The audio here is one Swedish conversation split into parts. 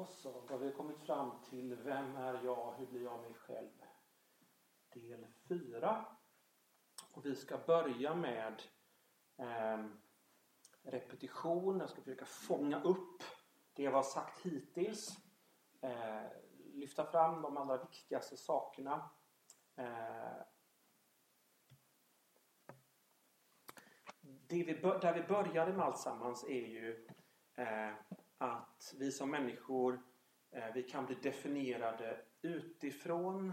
Då så, då har vi kommit fram till Vem är jag? Hur blir jag mig själv? Del 4. Och vi ska börja med eh, repetition. Jag ska försöka fånga upp det jag har sagt hittills. Eh, lyfta fram de allra viktigaste sakerna. Eh, det vi, där vi började med alltsammans är ju eh, att vi som människor eh, vi kan bli definierade utifrån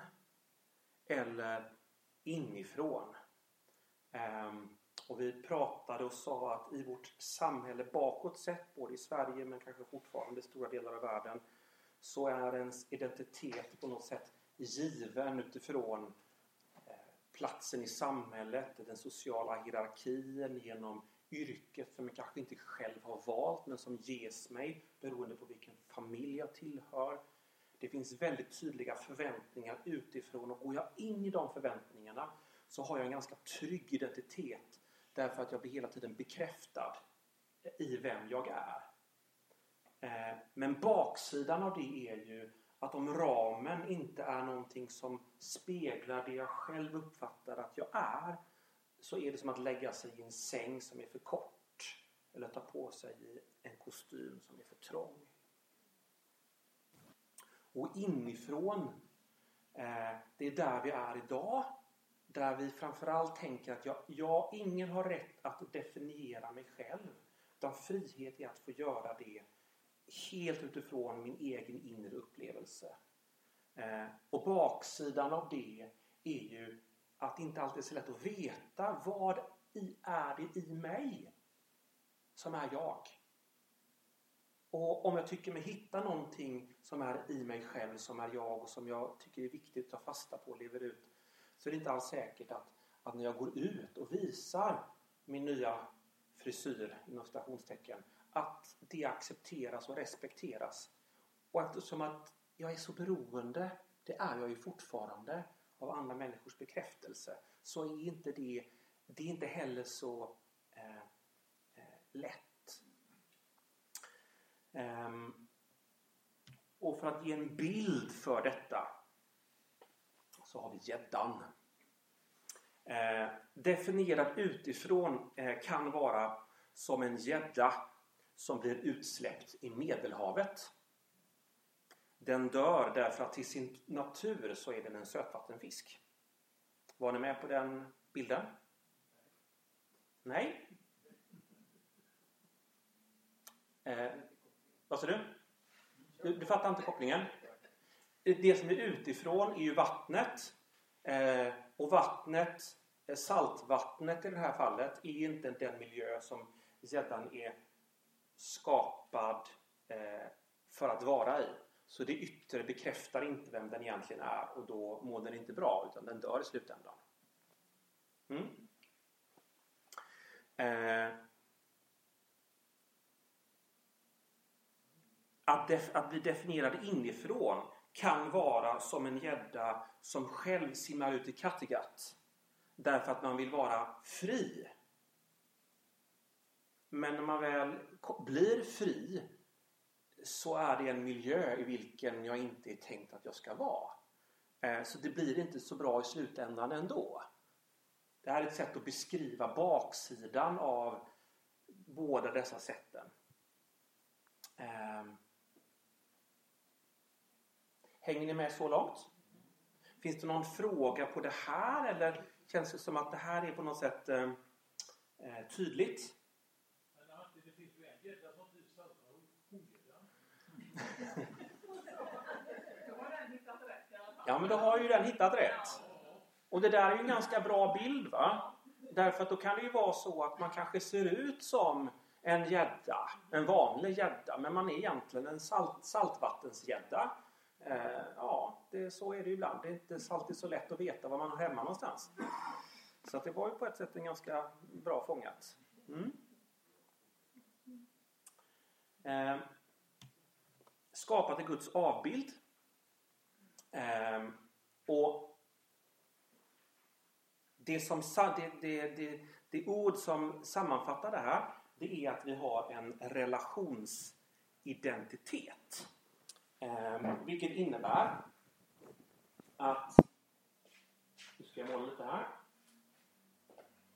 eller inifrån. Ehm, och vi pratade och sa att i vårt samhälle bakåt sett, både i Sverige men kanske fortfarande i stora delar av världen, så är ens identitet på något sätt given utifrån eh, platsen i samhället, den sociala hierarkin, genom yrket som jag kanske inte själv har valt men som ges mig beroende på vilken familj jag tillhör. Det finns väldigt tydliga förväntningar utifrån och går jag in i de förväntningarna så har jag en ganska trygg identitet därför att jag blir hela tiden bekräftad i vem jag är. Eh, men baksidan av det är ju att om ramen inte är någonting som speglar det jag själv uppfattar att jag är så är det som att lägga sig i en säng som är för kort eller ta på sig en kostym som är för trång. Och inifrån, eh, det är där vi är idag. Där vi framförallt tänker att jag, jag, ingen har rätt att definiera mig själv. Utan frihet är att få göra det helt utifrån min egen inre upplevelse. Eh, och baksidan av det är ju att det inte alltid är så lätt att veta vad är det i mig som är jag. Och om jag tycker mig hitta någonting som är i mig själv, som är jag och som jag tycker är viktigt att ta fasta på och lever ut så är det inte alls säkert att, att när jag går ut och visar min nya frisyr inom stationstecken att det accepteras och respekteras. Och eftersom att jag är så beroende, det är jag ju fortfarande, av andra människors bekräftelse så är inte det, det är inte heller så eh, eh lätt. Um, och för att ge en bild för detta så har vi gäddan. Eh, definierad utifrån eh, kan vara som en gädda som blir utsläppt i Medelhavet. Den dör därför att till sin natur så är den en sötvattenfisk. Var ni med på den bilden? Nej? Eh, vad sa du? du? Du fattar inte kopplingen? Det som är utifrån är ju vattnet. Eh, och vattnet, eh, saltvattnet i det här fallet, är inte den miljö som gäddan är skapad eh, för att vara i. Så det yttre bekräftar inte vem den egentligen är och då mår den inte bra utan den dör i slutändan. Mm. Eh, att, att bli definierad inifrån kan vara som en gädda som själv simmar ut i Kattegatt därför att man vill vara fri. Men när man väl blir fri så är det en miljö i vilken jag inte är tänkt att jag ska vara. Eh, så det blir inte så bra i slutändan ändå. Det här är ett sätt att beskriva baksidan av båda dessa sätten. Ehm. Hänger ni med så långt? Finns det någon fråga på det här eller känns det som att det här är på något sätt eh, eh, tydligt? Ja, men då har ju den hittat rätt. Och det där är ju en ganska bra bild va? Därför att då kan det ju vara så att man kanske ser ut som en gädda, en vanlig gädda, men man är egentligen en salt, saltvattensgädda. Eh, ja, det, så är det ju ibland. Det är inte alltid så lätt att veta var man har hemma någonstans. Så att det var ju på ett sätt en ganska bra fångat. Mm. Eh, skapat i Guds avbild. Eh, och det, som, det, det, det, det ord som sammanfattar det här det är att vi har en relationsidentitet. Eh, vilket innebär att, nu ska jag måla lite här.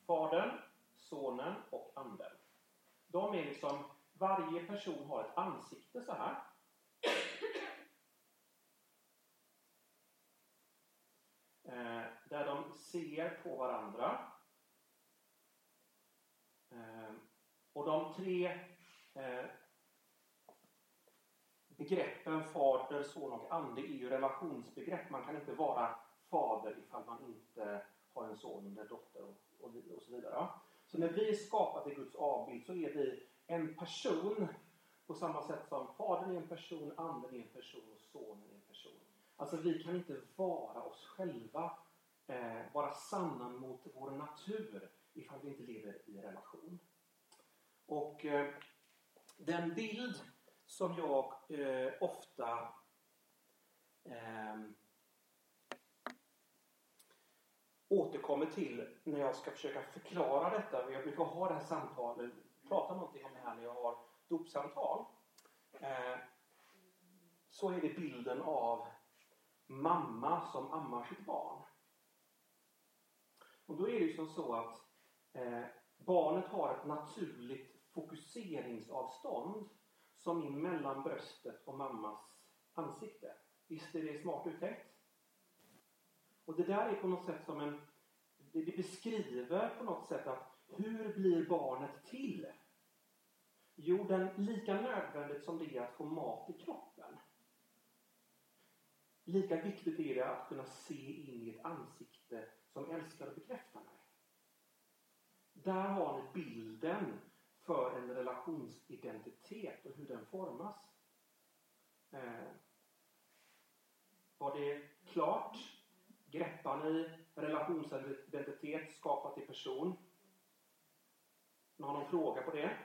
Fadern, Sonen och Anden. De är liksom, varje person har ett ansikte så här. Eh, där de ser på varandra. Eh, och de tre eh, begreppen fader, son och ande är ju relationsbegrepp. Man kan inte vara fader ifall man inte har en son eller dotter och, och, och så vidare. Så när vi är skapade i Guds avbild så är vi en person på samma sätt som Fadern är en person, Anden är en person och Sonen är en person. Alltså vi kan inte vara oss själva, eh, vara sanna mot vår natur ifall vi inte lever i relation. Och eh, den bild som jag eh, ofta eh, återkommer till när jag ska försöka förklara detta. Jag brukar ha det här samtalet, prata någonting om det här när jag har dopsamtal. Eh, så är det bilden av mamma som ammar sitt barn. Och då är det ju som så att eh, barnet har ett naturligt fokuseringsavstånd som är mellan bröstet och mammas ansikte. Visst är det smart uttänkt? Och det där är på något sätt som en... Det beskriver på något sätt att hur blir barnet till? Jorden lika nödvändigt som det är att få mat i kroppen. Lika viktigt är det att kunna se in i ett ansikte som älskar och bekräftar mig. Där har ni bilden för en relationsidentitet och hur den formas. Eh, var det klart? Greppar ni relationsidentitet skapat i person? Har någon fråga på det?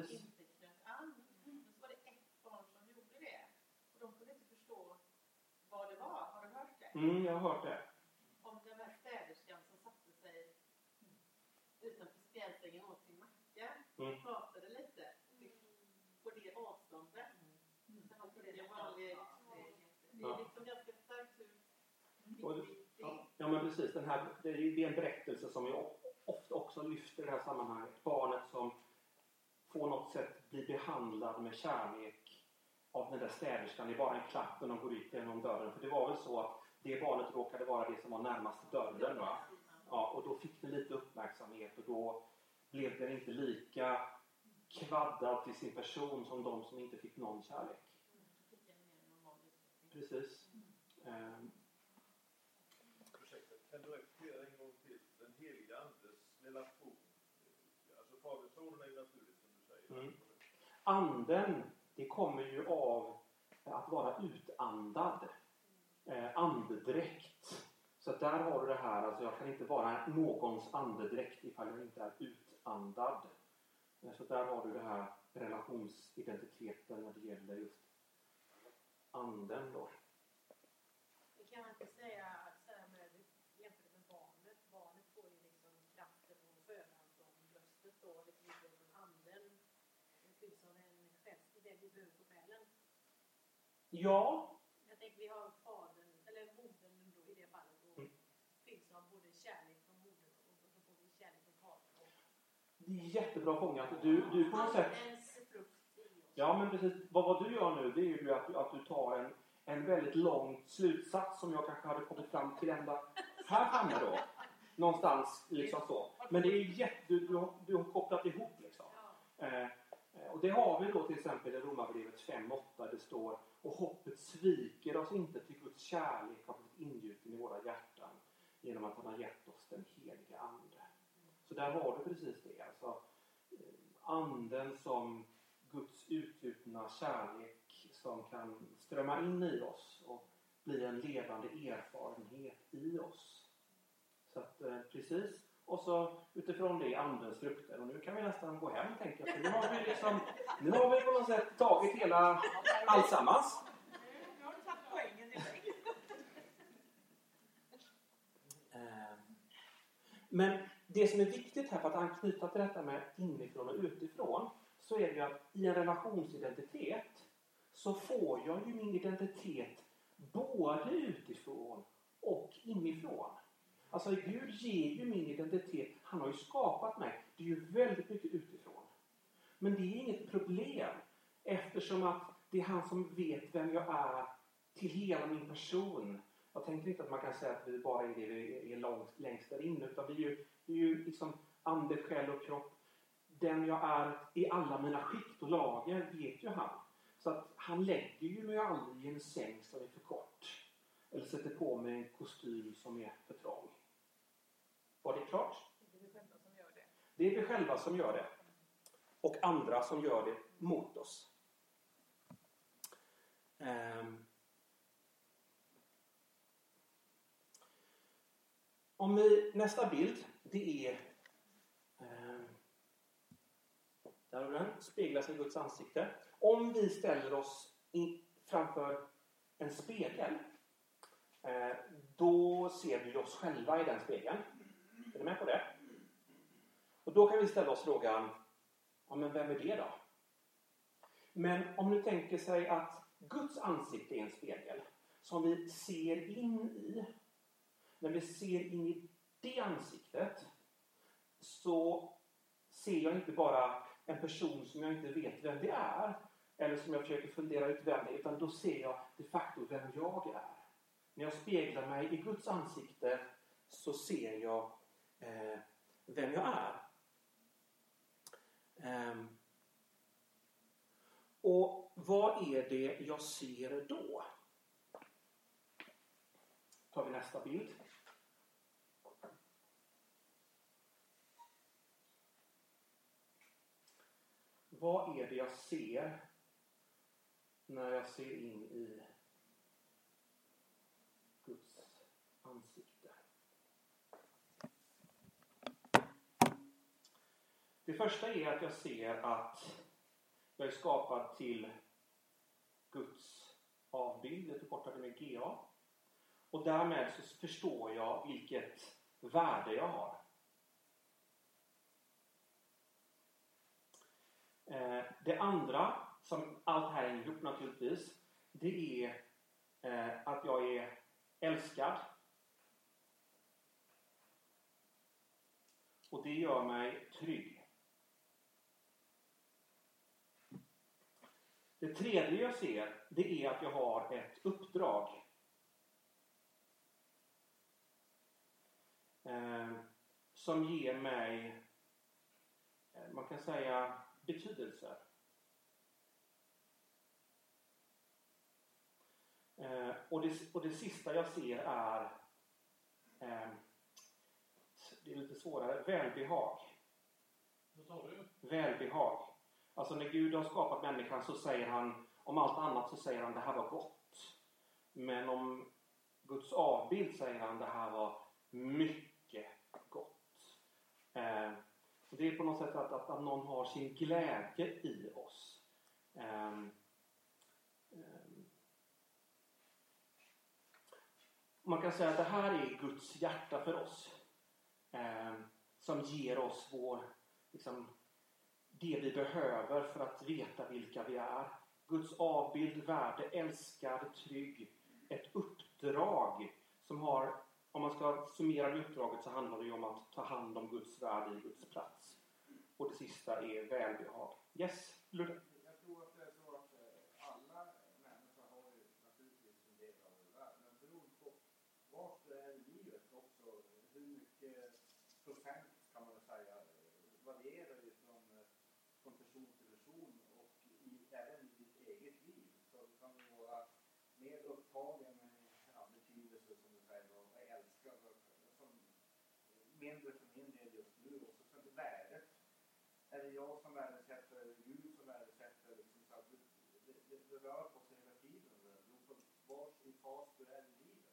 Som inte knöt an. Men så var det ett barn som gjorde det. Och de kunde inte förstå vad det var. Har du hört det? Mm, jag har hört det. Om den där städerskan som satte sig utanför spjälsängen åt sin macka mm. och pratade lite på det avståndet. Mm. Sen också det vanliga Det är liksom ganska starkt hur Ja, men precis. Den här, det är en berättelse som jag ofta också lyfter i det här sammanhanget. Barnet som på något sätt bli behandlad med kärlek av den där städerskan. Det är bara en klapp när de går ut genom dörren. För det var väl så att det barnet råkade vara det som var närmast dörren. Va? Ja, och då fick den lite uppmärksamhet och då blev den inte lika kvaddad till sin person som de som inte fick någon kärlek. Precis. Ehm, Um. Ursäkta, kan du repetera en gång till? Den heliga Andes relation. Alltså Fader, Sonen är ju naturligt Mm. Anden, det kommer ju av att vara utandad. Eh, andedräkt. Så där har du det här, alltså jag kan inte vara någons andedräkt ifall jag inte är utandad. Eh, så där har du det här relationsidentiteten när det gäller just anden då. Det kan man inte säga att så med, jämfört med barnet, barnet får ju liksom kraften och födan från bröstet då, liksom anden fylls av en själs, det vi behöver på själen. Ja. Jag tänker vi har fadern, eller modern då i det fallet, och mm. fylls av både kärlek från modern och så får vi kärlek från fadern. Det är jättebra fångat. Du, du på något sätt... Ja, men precis. Vad, vad du gör nu, det är ju att, att du tar en, en väldigt lång slutsats som jag kanske hade kommit fram till ända här framme då. Någonstans liksom så. Men det är jätte, du, du, du har kopplat ihop liksom. Eh, och det har vi då till exempel i Romarbrevet 5.8. Det står och hoppet sviker oss inte till Guds kärlek har blivit ingjuten i våra hjärtan genom att han har gett oss den heliga Ande. Så där har du precis det. Alltså, eh, anden som Guds utgjutna kärlek som kan strömma in i oss och bli en levande erfarenhet i oss. Så att eh, precis och så utifrån det andens frukter. Och nu kan vi nästan gå hem tänker jag. För nu har vi liksom, nu har vi på något sätt tagit hela allsammans. Nu har du tagit poängen direkt. Eh, Men det som är viktigt här för att anknyta till detta med inifrån och utifrån så är det ju att i en relationsidentitet så får jag ju min identitet både utifrån och inifrån. Alltså Gud ger ju min identitet. Han har ju skapat mig. Det är ju väldigt mycket utifrån. Men det är inget problem eftersom att det är han som vet vem jag är till hela min person. Jag tänker inte att man kan säga att vi bara är det vi är långt, längst där inne utan vi är ju, vi är ju liksom ande, själ och kropp. Den jag är i alla mina skikt och lager vet ju han. Så att han lägger ju mig aldrig i en säng som är för kort. Eller sätter på mig en kostym som är för trång. Var det klart? Det är vi själva som gör det. Och andra som gör det mot oss. Ehm. Om vi, nästa bild, det är... ehm, där har den, speglas i Guds ansikte. Om vi ställer oss in, framför en spegel, eh, då ser vi oss själva i den spegeln. Är ni med på det? Och då kan vi ställa oss frågan, ja men vem är det då? Men om du tänker sig att Guds ansikte är en spegel som vi ser in i. När vi ser in i det ansiktet så ser jag inte bara en person som jag inte vet vem det är eller som jag försöker fundera ut vem det är, utan då ser jag de facto vem jag är. När jag speglar mig i Guds ansikte så ser jag eh, vem jag är. Eh, Och vad är det jag ser då? tar vi nästa bild. Vad är det jag ser när jag ser in i Guds ansikte? Det första är att jag ser att jag är skapad till Guds avbild. Det förkortar det med GA. Och därmed så förstår jag vilket värde jag har. Eh, det andra, som allt här hänger ihop naturligtvis, det är eh, att jag är älskad. Och det gör mig trygg. Det tredje jag ser, det är att jag har ett uppdrag. Eh, som ger mig, eh, man kan säga, betydelse. Eh, och, det, och det sista jag ser är, eh, det är lite svårare, välbehag. Vad sa du? Välbehag. Alltså när Gud har skapat människan så säger han, om allt annat så säger han det här var gott. Men om Guds avbild säger han det här var mycket gott. Eh, det är på något sätt att, att, att någon har sin glädje i oss. Eh, eh, Man kan säga att det här är Guds hjärta för oss. Ehm, som ger oss vår, liksom, det vi behöver för att veta vilka vi är. Guds avbild, värde, älskad, trygg. Ett uppdrag som har, om man ska summera det uppdraget så handlar det ju om att ta hand om Guds värde i Guds plats. Och det sista är välbehag. Yes, Ludde? Jag tror att det är så att eh, alla människor har ju naturligtvis en del av det där. Men beroende på vart du är i livet också, hur mycket procent kan man väl säga eh, varierar ju från, eh, från person till person och i, även i ditt eget liv. Så du kan ju vara mer upptagen med ja, betydelse som du säger då, och älskad och, som mindre för min del just nu. Och så sen värdet är det jag som värdesätter eller Gud som värdesätter? Liksom, så att det, det, det, rör på sig hela tiden. Beror på var i fas du är i livet.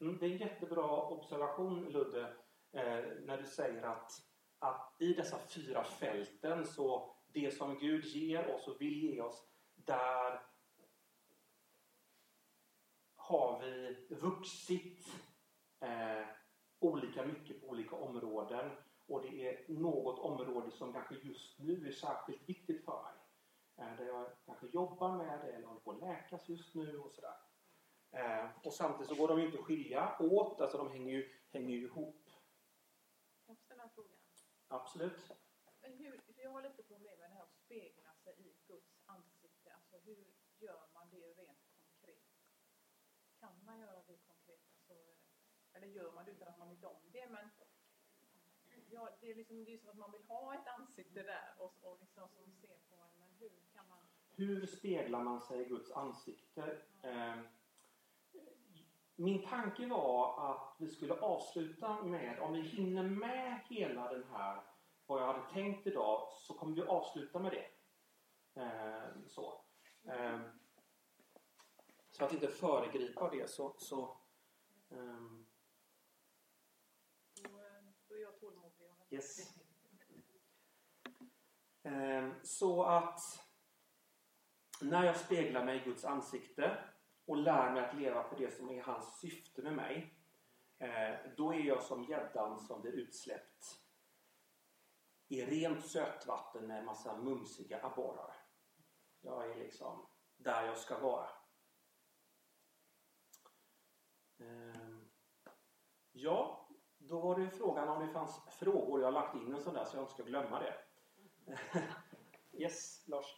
Mm, det är en jättebra observation Ludde, eh, när du säger att, att i dessa fyra fälten så det som Gud ger oss och vill ge oss, där har vi vuxit eh, olika mycket på olika områden. Och det är något område som kanske just nu är särskilt viktigt för mig. Eh, där jag kanske jobbar med det eller håller på att läkas just nu och sådär. Eh, och samtidigt så går de ju inte att skilja åt, alltså de hänger ju, hänger ju ihop. Kan jag ställa en fråga? Absolut. Men hur, för jag har lite problem med det här att spegla sig i Guds ansikte. Alltså hur gör man det rent konkret? Kan man göra det konkret? Alltså, eller gör man det utan att man vet om det? Men ja, det är liksom det är som att man vill ha ett ansikte där och, och liksom som ser på en. Men hur kan man? Hur speglar man sig i Guds ansikte? Eh, min tanke var att vi skulle avsluta med, om vi hinner med hela den här, vad jag hade tänkt idag, så kommer vi avsluta med det. Eh, så. Eh, så att inte föregripa det så, så ehm, Då, då är jag tålmodig. och- Yes. Ehm, så att när jag speglar mig i Guds ansikte och lär mig att leva på det som är hans syfte med mig. Eh, då är jag som gäddan som blir utsläppt i rent sötvatten med en massa mumsiga abborrar. Jag är liksom där jag ska vara. Ehm, ja, då var det frågan om det fanns frågor. Jag har lagt in en sån där så jag inte ska glömma det. yes, Lars?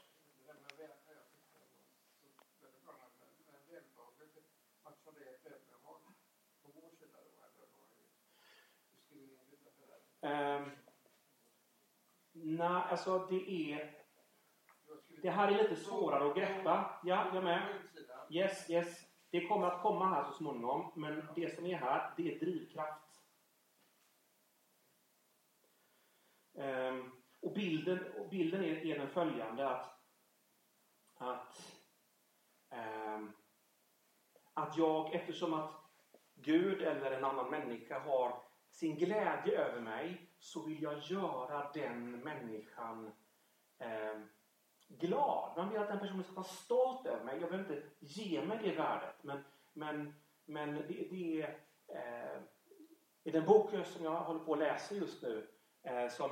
Um, Nej, alltså det är... Det här är lite svårare att greppa. Ja, jag med. Yes, yes. Det kommer att komma här så småningom. Men det som är här, det är drivkraft. Ehm, och bilden, och bilden är, är den följande att, att, ehm, att jag, eftersom att Gud eller en annan människa har sin glädje över mig så vill jag göra den människan ehm, glad. Man vill att den personen ska vara stolt över mig. Jag vill inte ge mig det värdet. Men, men, men det, det är eh, i den bok som jag håller på att läsa just nu eh, som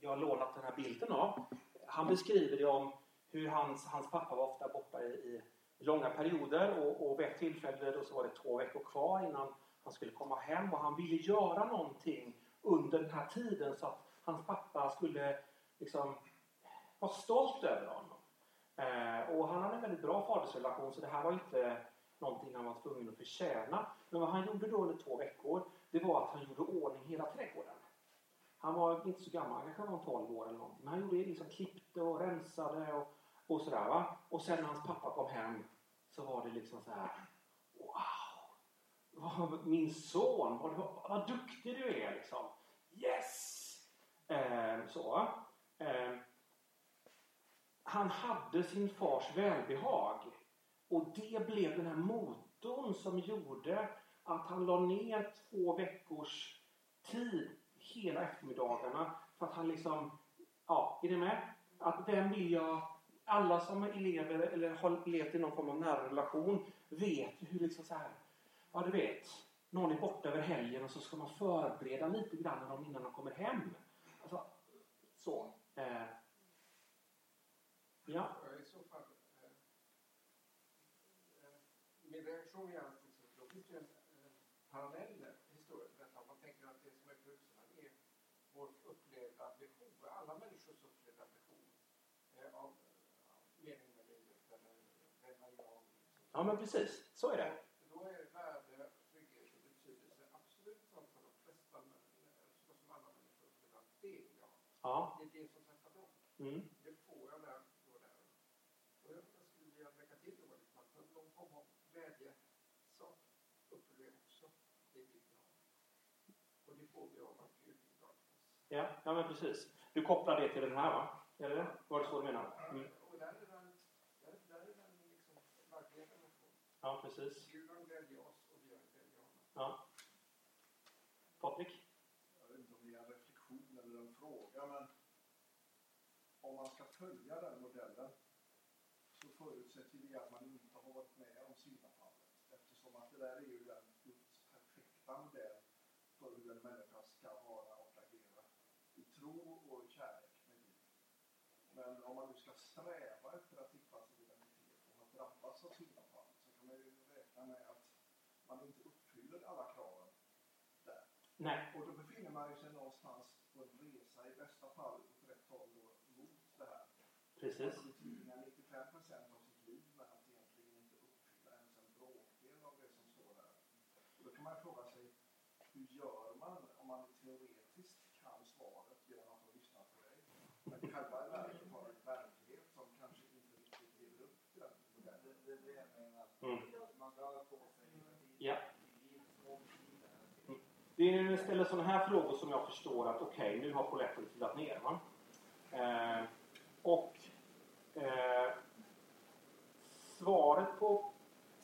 jag har lånat den här bilden av. Han beskriver det om hur hans, hans pappa var ofta borta i, i långa perioder och, och vid ett tillfälle då så var det två veckor kvar innan han skulle komma hem och han ville göra någonting under den här tiden så att hans pappa skulle liksom vara stolt över honom. Eh, och han hade en väldigt bra fadersrelation så det här var inte någonting han var tvungen att förtjäna. Men vad han gjorde då under två veckor, det var att han gjorde ordning hela trädgården. Han var inte så gammal, han kanske var 12 år eller någonting. Men han gjorde liksom klippte och rensade och, och sådär va. Och sen när hans pappa kom hem så var det liksom så här. Wow! Min son, vad, vad, vad duktig du är liksom. Yes! Eh, så. Eh, han hade sin fars välbehag. Och det blev den här motorn som gjorde att han la ner två veckors tid hela eftermiddagarna för att han liksom, ja, är ni med? Att vem vill jag, alla som är elever eller har levt i någon form av nära relation vet ju hur liksom så här, ja du vet, någon är borta över helgen och så ska man förbereda lite grann innan de kommer hem. Alltså, så. Eh, ja. I så fall. Eh, eh, min reaktion är att liksom, då finns det ju en eh, parallell historia till detta. Om man tänker att det som är på utsidan är vårt upplevda behov, alla människors upplevda behov eh, av, av mening med livet eller vem är jag? Liksom ja, men precis. Så är det. Då är värde, trygghet och betydelse absolut för de flesta, så som alla människor det jag ha. Ja. Det är det som träffar dem. Mm. Det får jag när jag går där. Och jag, jag skulle vilja lägga till då liksom att någon form av glädje så upplever jag också det vill vi ha. Och det får vi av att Gud är glad för oss. Ja, ja, men precis. Du kopplar det till den här va? Eller det? Var det så du menar? Mm. Och där är den, där, där är den liksom verkligen relation. Ja, precis. Gud kan glädja oss och vi kan glädja honom. Ja. Patrik? Jag vet inte om det är en reflektion eller en fråga, men om man ska följa den modellen så förutsätter det att man inte har varit med om syndafallet. Eftersom att det där är ju den Guds perfekta modell för hur en människa ska vara och agera i tro och i kärlek med Gud. Men om man nu ska sträva efter att hitta sin identitet och man drabbas av syndafall så kan man ju räkna med att man inte uppfyller alla kraven där. Nej. Och då befinner man sig någonstans på en resa, i bästa fall åt rätt håll då, mot det här. Precis. Man tillbringar 95 procent av sitt liv med att egentligen inte uppfylla ens en bråkdel av det som står där. Och då kan man fråga sig, hur gör man om man teoretiskt kan svaret genom att ha lyssnat på dig? Men själva i verket har en verklighet som kanske inte riktigt lever upp till den modellen. Det är det jag menar. Mm. Man rör på sig Ja. Det är när ni ställer sådana här frågor som jag förstår att okej, nu har polletten trillat ner. Va? Eh, och eh, svaret på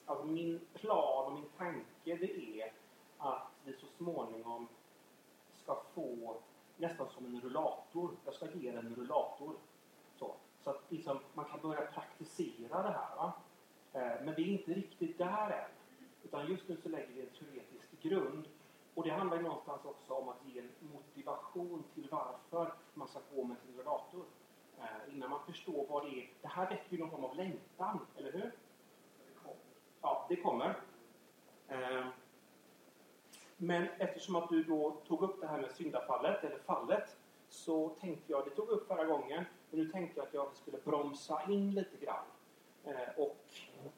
alltså min plan och min tanke det är att vi så småningom ska få nästan som en rullator. Jag ska ge den en rullator. Så, så att liksom, man kan börja praktisera det här. Va? Eh, men vi är inte riktigt där än. Utan just nu så lägger vi en teoretisk grund. Och det handlar ju någonstans också om att ge en motivation till varför man ska gå med sin rullator. Eh, innan man förstår vad det är. Det här väcker ju någon form av längtan, eller hur? Ja, det kommer. Eh, men eftersom att du då tog upp det här med syndafallet, eller fallet, så tänkte jag, det tog upp förra gången, men nu tänkte jag att jag skulle bromsa in lite grann. Eh, och eh,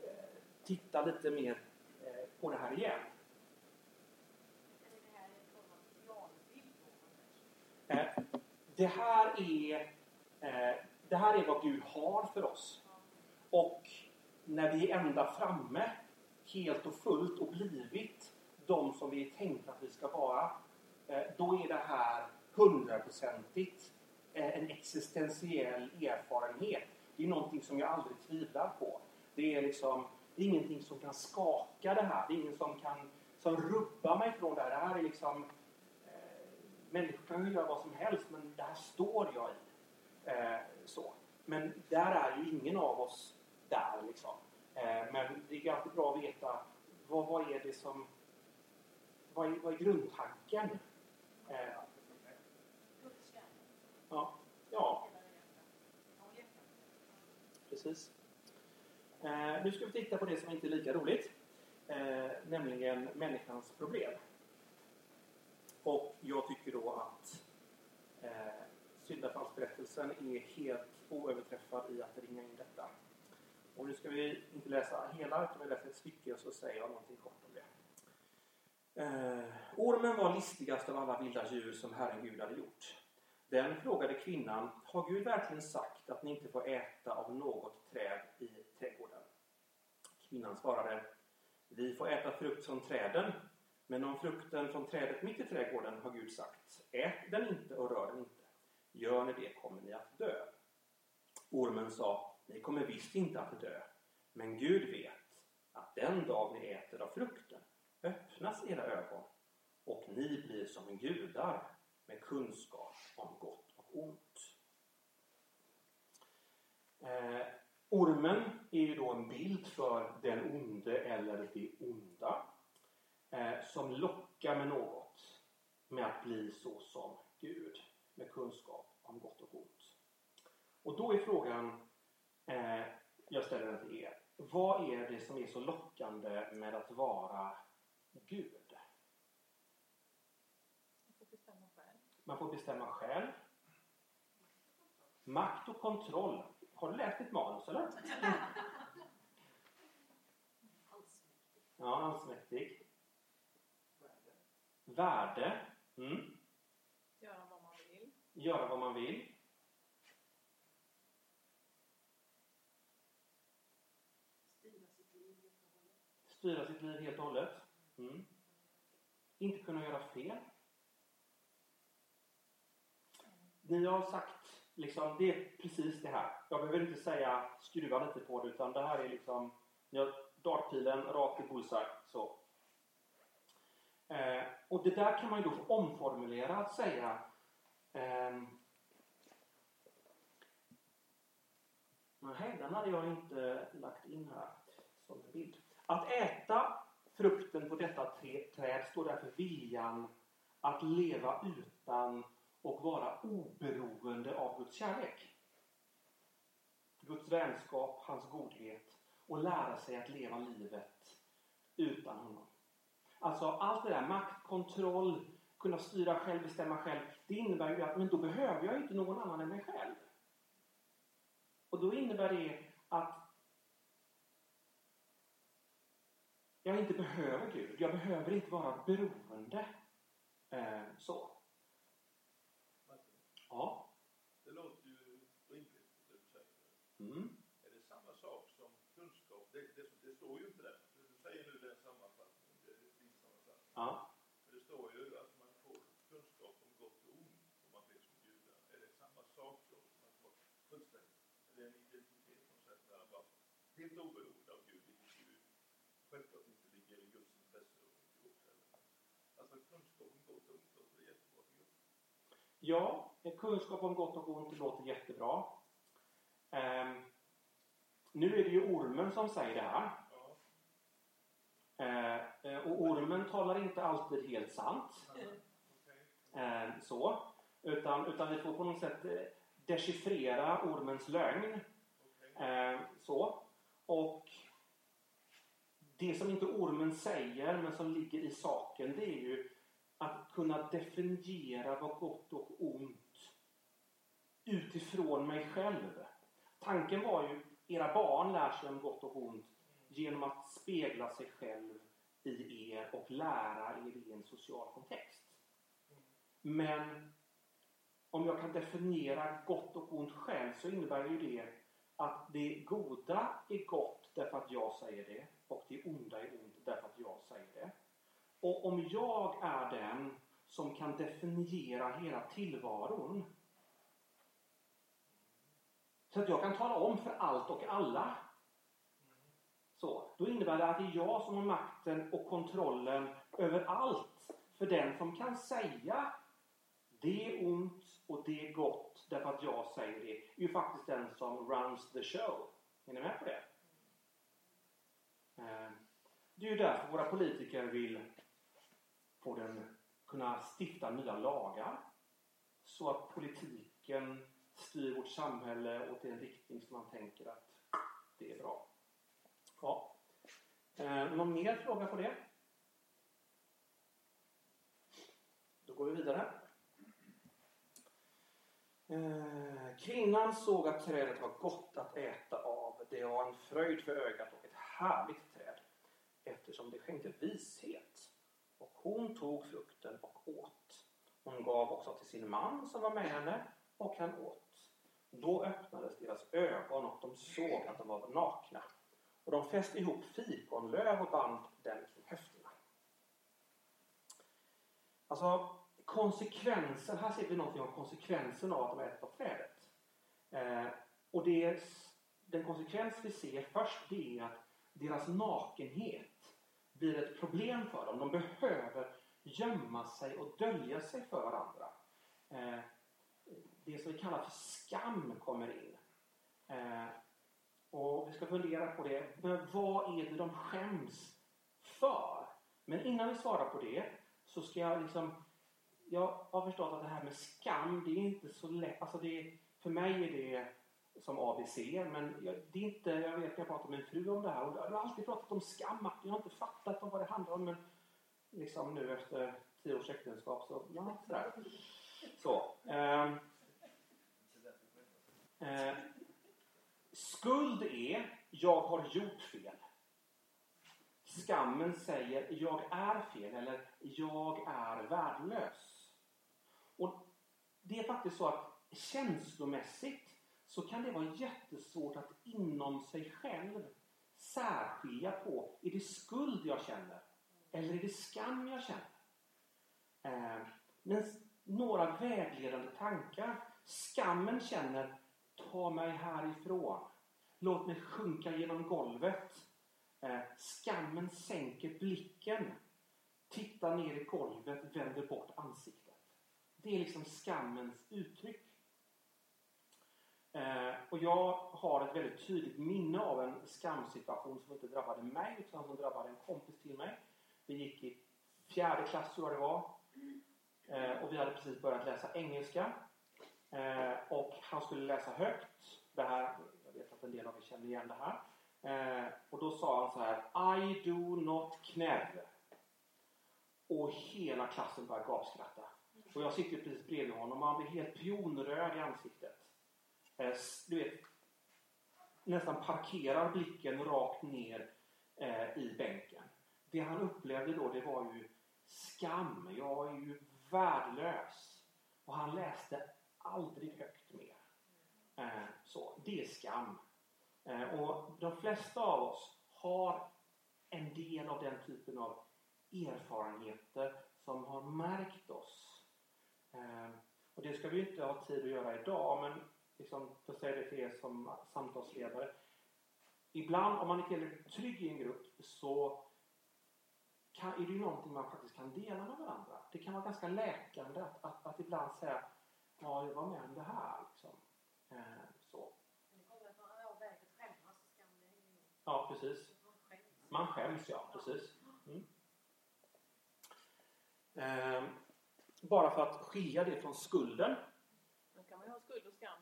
titta lite mer på det här igen. Det här? Eh, det, här är, eh, det här är vad Gud har för oss. Och när vi är ända framme, helt och fullt och blivit de som vi är tänkta att vi ska vara, eh, då är det här hundraprocentigt en existentiell erfarenhet. Det är någonting som jag aldrig tvivlar på. Det är liksom det är ingenting som kan skaka det här. Det är ingen som kan som rubbar mig från det här. Det här är liksom eh, människor kan ju göra vad som helst men det här står jag i. Eh, så. Men där är ju ingen av oss där liksom. Eh, men det är alltid bra att veta vad, vad är det som vad är, vad är grundtanken? Eh, ja, ja, precis. Eh, nu ska vi titta på det som inte är lika roligt. Eh, nämligen människans problem. Och jag tycker då att eh, syndafallsberättelsen är helt oöverträffad i att ringa in detta. Och nu ska vi inte läsa hela, utan vi läser ett stycke och så säger jag någonting kort om det. Eh, ormen var listigast av alla vilda djur som Herren Gud hade gjort. Den frågade kvinnan, har Gud verkligen sagt att ni inte får äta av något träd i? Kvinnan svarade, vi får äta frukt från träden, men om frukten från trädet mitt i trädgården har Gud sagt, ät den inte och rör den inte. Gör ni det kommer ni att dö. Ormen sa, ni kommer visst inte att dö, men Gud vet att den dag ni äter av frukten öppnas era ögon och ni blir som gudar med kunskap om gott och ont. Eh, ormen är ju då en bild för den onde eller det onda eh, som lockar med något med att bli så som Gud med kunskap om gott och ont. Och då är frågan eh, jag ställer den till er. Vad är det som är så lockande med att vara Gud? Man får bestämma själv. Man får bestämma själv. Makt och kontroll. Har du läst ditt manus eller? Ja, allsmäktig. Värde. Mm. Göra vad man vill. Göra vad man vill. Styra sitt liv helt och hållet. Styra sitt liv helt och hållet. Mm. Inte kunna göra fel. Ni har sagt, liksom, det är precis det här. Jag behöver inte säga skruva lite på det utan det här är liksom, ni har dartpilen rakt i bullseye. Så. Eh, och det där kan man ju då omformulera att säga ehm, Nej, den hade jag inte lagt in här som en bild. Att äta viljan att leva utan och vara oberoende av Guds kärlek. Guds vänskap, hans godhet och lära sig att leva livet utan honom. Alltså allt det där, makt, kontroll, kunna styra själv, bestämma själv. Det innebär ju att men då behöver jag inte någon annan än mig själv. Och då innebär det att jag inte behöver Gud. Jag behöver inte vara beroende. Eh, så. Ja. Det låter ju rimligt det du säger. Mm. Är det samma sak som kunskap? Det, det, det står ju inte där. Du säger nu den sammanfattningen. Det är din sammanfattning. Ja. Men det står ju att man får kunskap om gott och ont om man blir som judar. Är det samma sak då? Man får fullständigt. Är det en identitet på något sätt där bara helt oberoende av Gud, vilket ju självklart inte ligger i Guds intresse och heller. Alltså kunskap om gott och ont låter jättebra. Ja, kunskap om gott och ont låter jättebra. Ehm, nu är det ju ormen som säger det här. Eh, eh, och ormen talar inte alltid helt sant. Eh, så. Utan, utan vi får på något sätt eh, dechiffrera ormens lögn. Eh, så. Och det som inte ormen säger, men som ligger i saken, det är ju att kunna definiera vad gott och ont utifrån mig själv. Tanken var ju, era barn lär sig om gott och ont genom att spegla sig själv i er och lära er i en social kontext. Men om jag kan definiera gott och ont själv så innebär ju det att det goda är gott därför att jag säger det och det onda är ont därför att jag säger det. Och om jag är den som kan definiera hela tillvaron så att jag kan tala om för allt och alla så, då innebär det att det är jag som har makten och kontrollen över allt. För den som kan säga det är ont och det är gott därför att jag säger det, är ju faktiskt den som runs the show. Är ni med på det? Eh, det är ju därför våra politiker vill få den, kunna stifta nya lagar. Så att politiken styr vårt samhälle åt en riktning som man tänker att det är bra. Ja. Eh, någon mer fråga på det? Då går vi vidare. Eh, kvinnan såg att trädet var gott att äta av. Det var en fröjd för ögat och ett härligt träd eftersom det skänkte vishet. Och hon tog frukten och åt. Hon gav också till sin man som var med henne och han åt. Då öppnades deras ögon och de såg att de var nakna. Och de fäste ihop fikonlöv och band den kring höfterna. Alltså konsekvensen, här ser vi någonting om konsekvensen av att de äter av trädet. Eh, och det den konsekvens vi ser först det är att deras nakenhet blir ett problem för dem. De behöver gömma sig och dölja sig för varandra. Eh, det som vi kallar för skam kommer in. Eh, och vi ska fundera på det. Men vad är det de skäms för? Men innan vi svarar på det så ska jag liksom... Jag har förstått att det här med skam, det är inte så lätt. Alltså det, för mig är det som ABC, men jag, det är inte, jag vet jag pratat med min fru om det här och jag har alltid pratat om skam, jag har inte fattat om vad det handlar om, men liksom nu efter tio års äktenskap så, ja, sådär. Så. Eh, eh, skuld är, jag har gjort fel. Skammen säger, jag är fel eller jag är värdelös. Och det är faktiskt så att känslomässigt så kan det vara jättesvårt att inom sig själv särskilja på, är det skuld jag känner? Eller är det skam jag känner? Eh, men några vägledande tankar. Skammen känner, ta mig härifrån. Låt mig sjunka genom golvet. Eh, skammen sänker blicken. Tittar ner i golvet, vänder bort ansiktet. Det är liksom skammens uttryck. Eh, och jag har ett väldigt tydligt minne av en skamsituation som inte drabbade mig utan som drabbade en kompis till mig. Vi gick i fjärde klass tror jag det var. Eh, och vi hade precis börjat läsa engelska. Eh, och han skulle läsa högt. Det här, jag vet att en del av er känner igen det här. Eh, och då sa han så här I do not knäv. Och hela klassen började gapskratta. Och jag sitter precis bredvid honom och han blir helt pionröd i ansiktet. Eh, du vet, nästan parkerar blicken rakt ner eh, i bänken. Det han upplevde då det var ju skam. Jag är ju värdelös. Och han läste aldrig högt mer. Eh, så, det är skam. Eh, och de flesta av oss har en del av den typen av erfarenheter som har märkt oss. Eh, och det ska vi inte ha tid att göra idag, men liksom, för att säga det till er som samtalsledare. Ibland, om man är tillräckligt trygg i en grupp, så kan, är det ju någonting man faktiskt kan dela med varandra. Det kan vara ganska läkande att, att, att ibland säga Ja, jag var med om det här. Liksom. Eh, så. Ja, precis. Man skäms. Ja. Precis. Mm. Eh, bara för att skilja det från skulden. Då kan man ju ha skuld och skam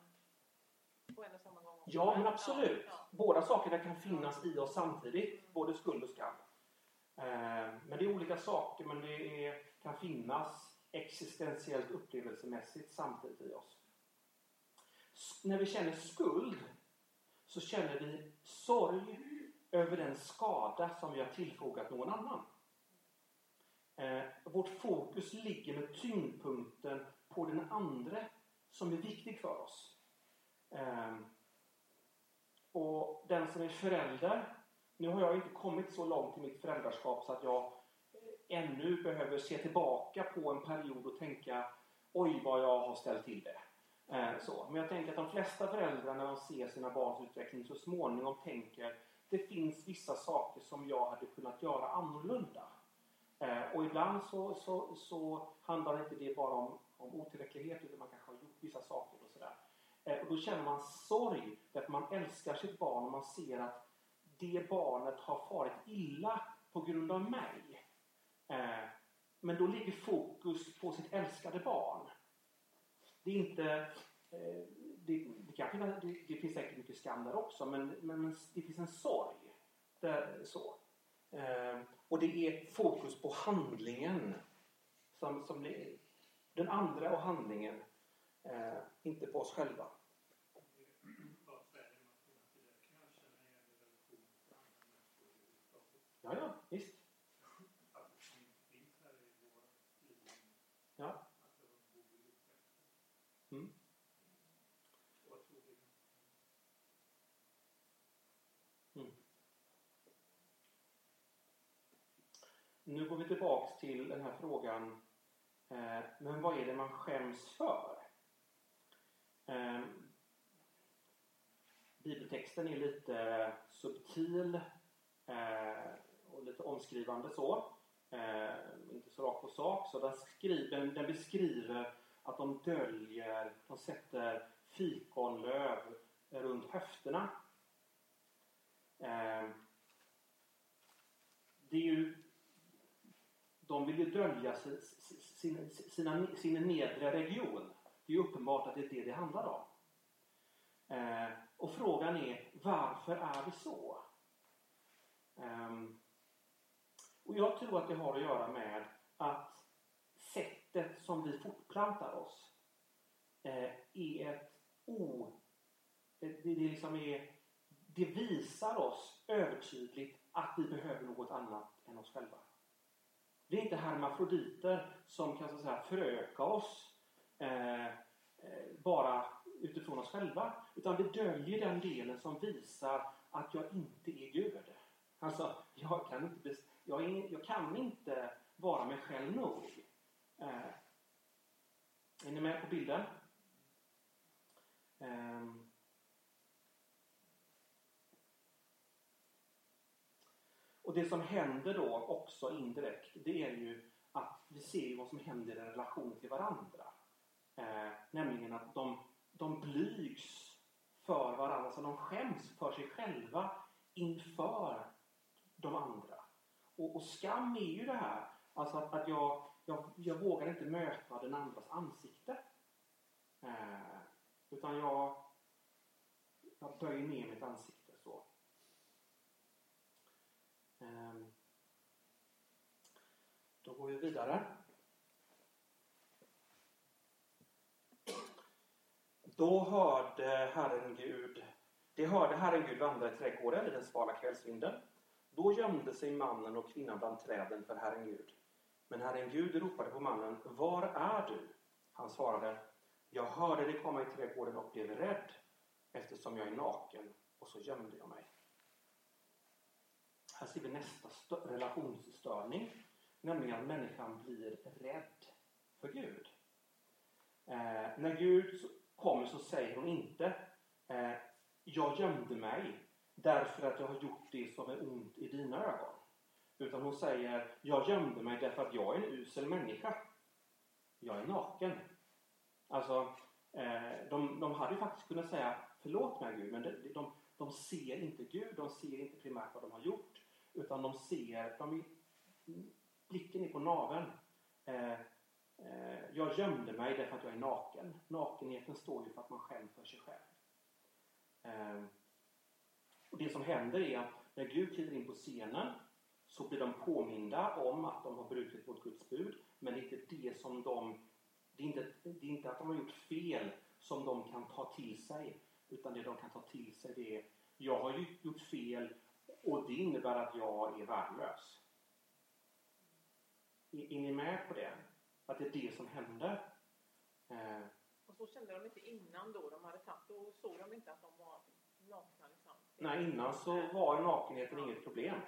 på en och samma gång. också. Ja, men absolut. Båda sakerna kan finnas i oss samtidigt. Både skuld och skam. Eh, men det är olika saker, men det är, kan finnas existentiellt upplevelsemässigt samtidigt i oss. När vi känner skuld så känner vi sorg över den skada som vi har tillfogat någon annan. Eh, vårt fokus ligger med tyngdpunkten på den andra som är viktig för oss. Eh, och den som är förälder, nu har jag inte kommit så långt i mitt föräldraskap så att jag ännu behöver se tillbaka på en period och tänka oj vad jag har ställt till det. Eh, så. Men jag tänker att de flesta föräldrar när de ser sina barns utveckling så småningom tänker det finns vissa saker som jag hade kunnat göra annorlunda. Eh, och ibland så, så, så handlar inte det bara om, om otillräcklighet utan man kanske har gjort vissa saker och sådär. Eh, och då känner man sorg därför man älskar sitt barn och man ser att det barnet har farit illa på grund av mig. Eh, men då ligger fokus på sitt älskade barn. Det är inte... Eh, det, det, kan finnas, det, det finns säkert mycket skam där också men, men, men det finns en sorg. Där, så. Eh, och det är fokus på handlingen. Som, som det, den andra och handlingen. Eh, inte på oss själva. Ja, ja, visst. Ja. Mm. Mm. Nu går vi tillbaks till den här frågan. Eh, men vad är det man skäms för? Eh, bibeltexten är lite subtil eh, och lite omskrivande så. Eh, inte så rakt på sak. Så den, skriver, den beskriver att de döljer, de sätter fikonlöv runt höfterna. Eh, det är ju, de vill ju dölja sin, sina, sin nedre region. Det är ju uppenbart att det är det det handlar om. Eh, och frågan är, varför är det så? Eh, och jag tror att det har att göra med att sättet som vi fortplantar oss eh, är ett o... Det, det, liksom är, det visar oss övertydligt att vi behöver något annat än oss själva. Det är inte hermafroditer som kan så att säga, föröka oss eh, eh bara utifrån oss själva. Utan vi döljer den delen som visar att jag inte är Gud. Alltså, jag kan inte, jag, är, jag kan inte vara mig själv nog. Eh, är ni med på bilden? Eh, och det som händer då också indirekt, det är ju att vi ser vad som händer i relation till varandra. Eh, nämligen att de, de blygs för varandra, så de skäms för sig själva inför de andra. Och, och skam är ju det här Alltså att, att jag, jag, jag vågar inte möta den andras ansikte. Eh, utan jag, jag böjer ner mitt ansikte så. Eh, Ehm, då går vi vidare. Då hörde Herren Gud, det hörde Herren Gud vandra i trädgården i den svala kvällsvinden. Då gömde sig mannen och kvinnan bland träden för Herren Gud. Men Herren Gud ropade på mannen, Var är du? Han svarade, Jag hörde dig komma i trädgården och blev rädd eftersom jag är naken och så gömde jag mig. Här ser vi nästa relationsstörning, nämligen att människan blir rädd för Gud. Eh, när Gud kommer så säger hon inte eh, Jag gömde mig därför att jag har gjort det som är ont i dina ögon. Utan hon säger Jag gömde mig därför att jag är en usel människa. Jag är naken. Alltså, eh, de, de hade ju faktiskt kunnat säga Förlåt mig Gud, men de, de, de ser inte Gud. De ser inte primärt vad de har gjort. Utan de ser, de, blicken är på naveln. Eh, Eh, jag gömde mig därför att jag är naken. Nakenheten står ju för att man själv för sig själv. Eh, och det som händer är att när Gud kliver in på scenen så blir de påminda om att de har brutit mot Guds bud. Men det är inte det som de... Det är inte, det är inte att de har gjort fel som de kan ta till sig. Utan det de kan ta till sig det är jag har gjort fel och det innebär att jag är värdelös. Är, är ni med på det? Att det är det som händer. Eh. Och så kände de inte innan då de hade tagit, då såg de inte att de var nakna liksom. Nej, innan så var nakenheten inget problem.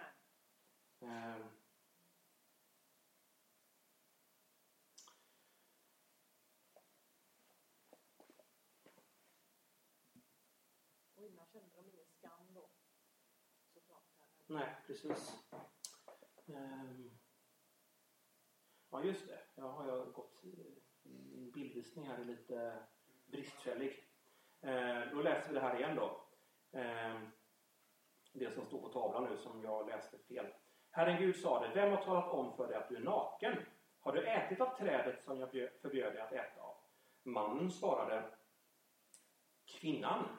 Eh. Och innan kände de ingen skam då. Såklart. Nej, precis. Um. Ja, just det. Jag har jag gått... Eh, min bildvisning här är lite bristfällig. Ehm, då läser vi det här igen då. Ehm, det som står på tavlan nu som jag läste fel. Herren Gud sade, vem har talat om för dig att du är naken? Har du ätit av trädet som jag förbjöd dig att äta av? Mannen svarade, kvinnan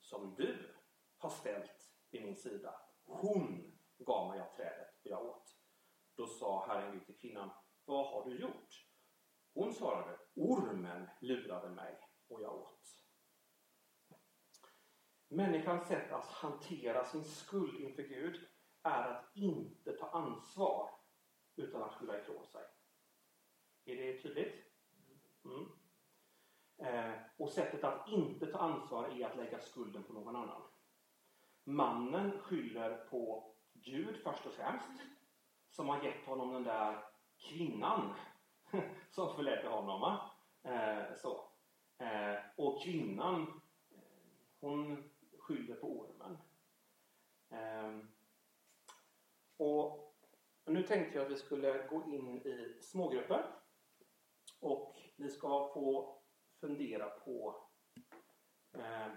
som du har ställt vid min sida, hon gav mig av trädet och jag åt. Då sa Herren Gud till kvinnan, vad har du gjort? Hon svarade, ormen lurade mig och jag åt. Människans sätt att hantera sin skuld inför Gud är att inte ta ansvar utan att skylla ifrån sig. Är det tydligt? Mm. Eh, och sättet att inte ta ansvar är att lägga skulden på någon annan. Mannen skyller på Gud först och främst som har gett honom den där kvinnan som förledde honom. Eh, så. Eh, och kvinnan eh, hon skyller på ormen. Eh, och nu tänkte jag att vi skulle gå in i smågrupper. Och ni ska få fundera på eh,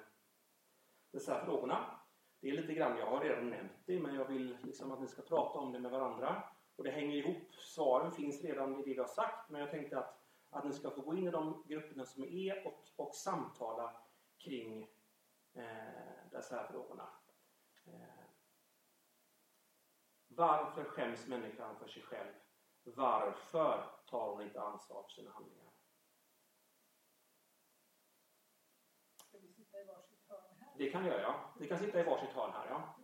dessa frågorna. Det är lite grann, jag har redan nämnt det, men jag vill liksom att ni ska prata om det med varandra. Och det hänger ihop. Svaren finns redan i det vi har sagt. Men jag tänkte att, att ni ska få gå in i de grupperna som är och, och samtala kring eh, dessa här frågorna. Eh, varför skäms människan för sig själv? Varför tar hon inte ansvar för sina handlingar? Ska vi sitta i varsitt hörn här? Det kan jag, ja. Vi kan sitta i varsitt hörn här, ja.